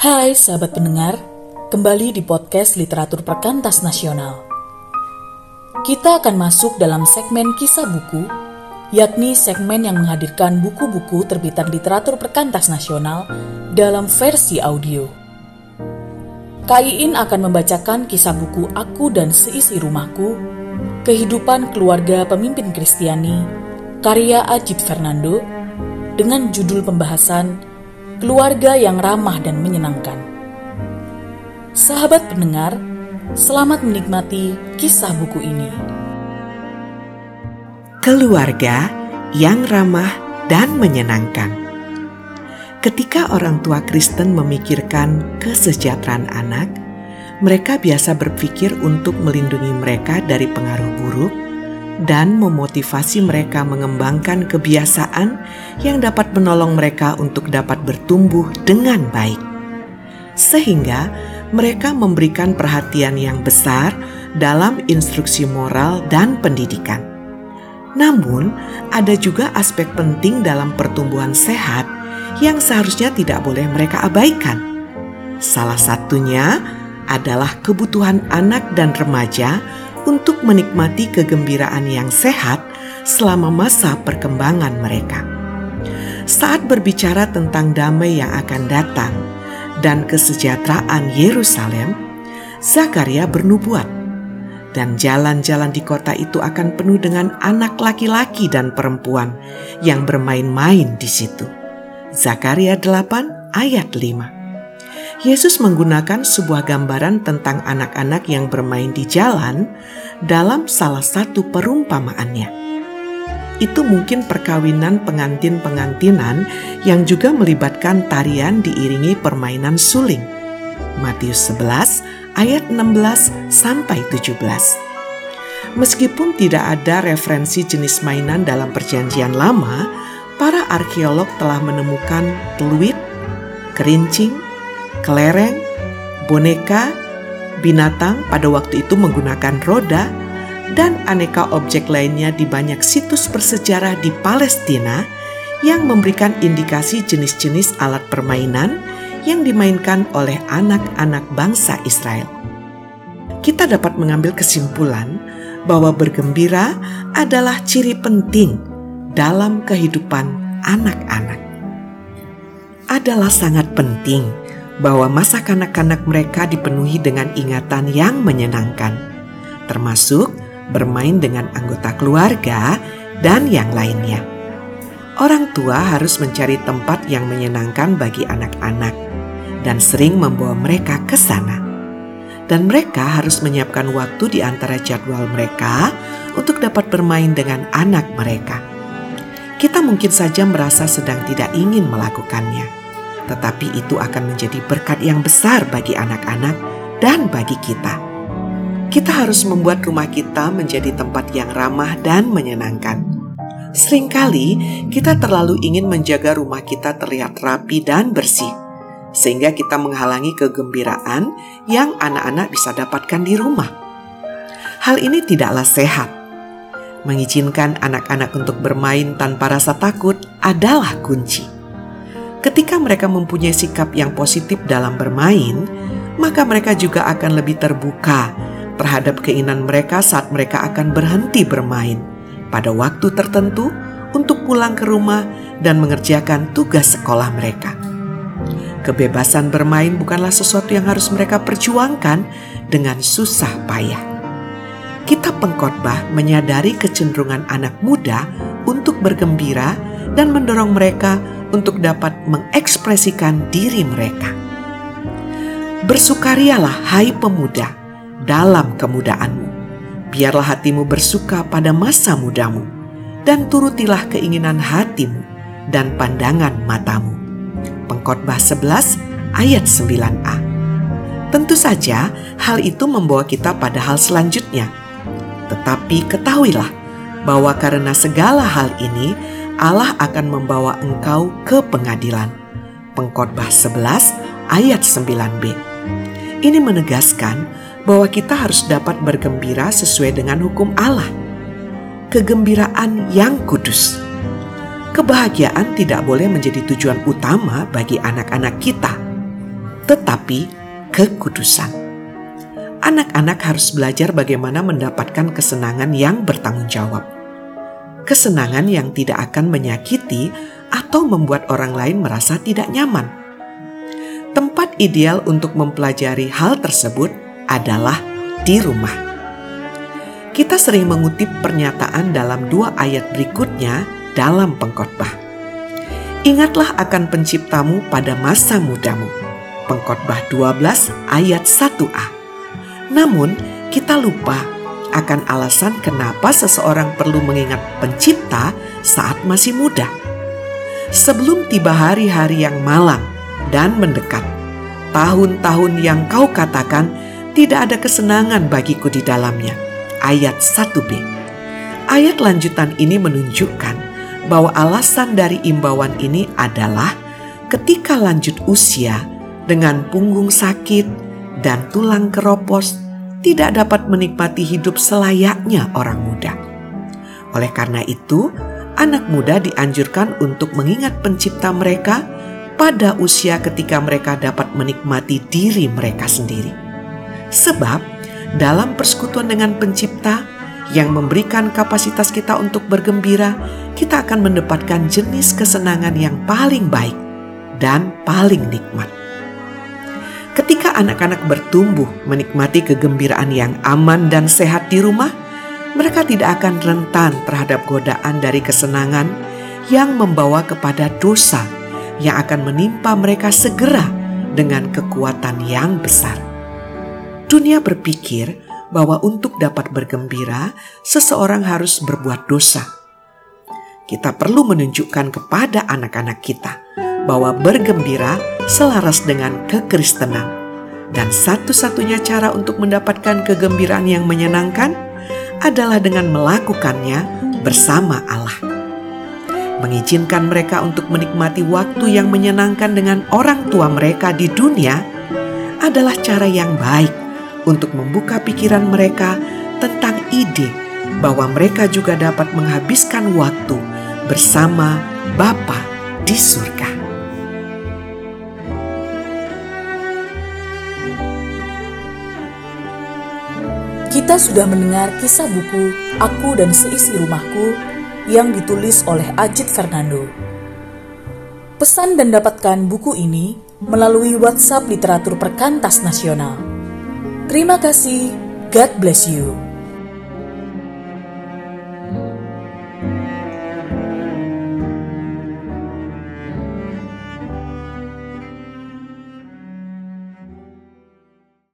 Hai sahabat pendengar, kembali di podcast Literatur Perkantas Nasional. Kita akan masuk dalam segmen kisah buku, yakni segmen yang menghadirkan buku-buku terbitan literatur perkantas nasional dalam versi audio. Kaiin akan membacakan kisah buku Aku dan Seisi Rumahku, Kehidupan Keluarga Pemimpin Kristiani, karya Ajib Fernando, dengan judul pembahasan Keluarga yang Ramah dan Menyenangkan. Sahabat pendengar, selamat menikmati kisah buku ini. Keluarga yang ramah dan menyenangkan. Ketika orang tua Kristen memikirkan kesejahteraan anak, mereka biasa berpikir untuk melindungi mereka dari pengaruh buruk dan memotivasi mereka mengembangkan kebiasaan yang dapat menolong mereka untuk dapat bertumbuh dengan baik, sehingga mereka memberikan perhatian yang besar dalam instruksi moral dan pendidikan. Namun, ada juga aspek penting dalam pertumbuhan sehat yang seharusnya tidak boleh mereka abaikan. Salah satunya adalah kebutuhan anak dan remaja untuk menikmati kegembiraan yang sehat selama masa perkembangan mereka. Saat berbicara tentang damai yang akan datang dan kesejahteraan Yerusalem, Zakaria bernubuat, dan jalan-jalan di kota itu akan penuh dengan anak laki-laki dan perempuan yang bermain-main di situ. Zakaria 8 ayat 5 Yesus menggunakan sebuah gambaran tentang anak-anak yang bermain di jalan dalam salah satu perumpamaannya. Itu mungkin perkawinan pengantin-pengantinan yang juga melibatkan tarian diiringi permainan suling. Matius 11 ayat 16 sampai 17. Meskipun tidak ada referensi jenis mainan dalam perjanjian lama, para arkeolog telah menemukan peluit, kerincing, kelereng, boneka, binatang pada waktu itu menggunakan roda, dan aneka objek lainnya di banyak situs bersejarah di Palestina yang memberikan indikasi jenis-jenis alat permainan yang dimainkan oleh anak-anak bangsa Israel. Kita dapat mengambil kesimpulan bahwa bergembira adalah ciri penting dalam kehidupan anak-anak. Adalah sangat penting bahwa masa kanak-kanak mereka dipenuhi dengan ingatan yang menyenangkan, termasuk bermain dengan anggota keluarga dan yang lainnya. Orang tua harus mencari tempat yang menyenangkan bagi anak-anak dan sering membawa mereka ke sana. Dan mereka harus menyiapkan waktu di antara jadwal mereka untuk dapat bermain dengan anak mereka. Kita mungkin saja merasa sedang tidak ingin melakukannya tetapi itu akan menjadi berkat yang besar bagi anak-anak dan bagi kita. Kita harus membuat rumah kita menjadi tempat yang ramah dan menyenangkan. Seringkali kita terlalu ingin menjaga rumah kita terlihat rapi dan bersih, sehingga kita menghalangi kegembiraan yang anak-anak bisa dapatkan di rumah. Hal ini tidaklah sehat. Mengizinkan anak-anak untuk bermain tanpa rasa takut adalah kunci. Ketika mereka mempunyai sikap yang positif dalam bermain, maka mereka juga akan lebih terbuka terhadap keinginan mereka saat mereka akan berhenti bermain pada waktu tertentu untuk pulang ke rumah dan mengerjakan tugas sekolah mereka. Kebebasan bermain bukanlah sesuatu yang harus mereka perjuangkan dengan susah payah. Kita pengkhotbah menyadari kecenderungan anak muda untuk bergembira dan mendorong mereka untuk dapat mengekspresikan diri mereka. Bersukarialah, hai pemuda, dalam kemudaanmu. Biarlah hatimu bersuka pada masa mudamu, dan turutilah keinginan hatimu dan pandangan matamu. Pengkhotbah 11 ayat 9a. Tentu saja hal itu membawa kita pada hal selanjutnya. Tetapi ketahuilah bahwa karena segala hal ini Allah akan membawa engkau ke pengadilan. Pengkhotbah 11 ayat 9b. Ini menegaskan bahwa kita harus dapat bergembira sesuai dengan hukum Allah. Kegembiraan yang kudus. Kebahagiaan tidak boleh menjadi tujuan utama bagi anak-anak kita. tetapi kekudusan. Anak-anak harus belajar bagaimana mendapatkan kesenangan yang bertanggung jawab. Kesenangan yang tidak akan menyakiti atau membuat orang lain merasa tidak nyaman. Tempat ideal untuk mempelajari hal tersebut adalah di rumah. Kita sering mengutip pernyataan dalam dua ayat berikutnya dalam pengkhotbah. Ingatlah akan penciptamu pada masa mudamu. Pengkhotbah 12 ayat 1a. Namun, kita lupa akan alasan kenapa seseorang perlu mengingat pencipta saat masih muda. Sebelum tiba hari-hari yang malam dan mendekat, tahun-tahun yang kau katakan tidak ada kesenangan bagiku di dalamnya. Ayat 1b. Ayat lanjutan ini menunjukkan bahwa alasan dari imbauan ini adalah ketika lanjut usia dengan punggung sakit dan tulang keropos tidak dapat menikmati hidup selayaknya orang muda. Oleh karena itu, anak muda dianjurkan untuk mengingat pencipta mereka pada usia ketika mereka dapat menikmati diri mereka sendiri. Sebab dalam persekutuan dengan pencipta yang memberikan kapasitas kita untuk bergembira, kita akan mendapatkan jenis kesenangan yang paling baik dan paling nikmat. Anak-anak bertumbuh menikmati kegembiraan yang aman dan sehat di rumah, mereka tidak akan rentan terhadap godaan dari kesenangan yang membawa kepada dosa yang akan menimpa mereka segera dengan kekuatan yang besar. Dunia berpikir bahwa untuk dapat bergembira, seseorang harus berbuat dosa. Kita perlu menunjukkan kepada anak-anak kita bahwa bergembira selaras dengan kekristenan. Dan satu-satunya cara untuk mendapatkan kegembiraan yang menyenangkan adalah dengan melakukannya bersama Allah. Mengizinkan mereka untuk menikmati waktu yang menyenangkan dengan orang tua mereka di dunia adalah cara yang baik untuk membuka pikiran mereka tentang ide bahwa mereka juga dapat menghabiskan waktu bersama Bapa di surga. Kita sudah mendengar kisah buku Aku dan Seisi Rumahku yang ditulis oleh Ajit Fernando. Pesan dan dapatkan buku ini melalui WhatsApp Literatur Perkantas Nasional. Terima kasih. God bless you.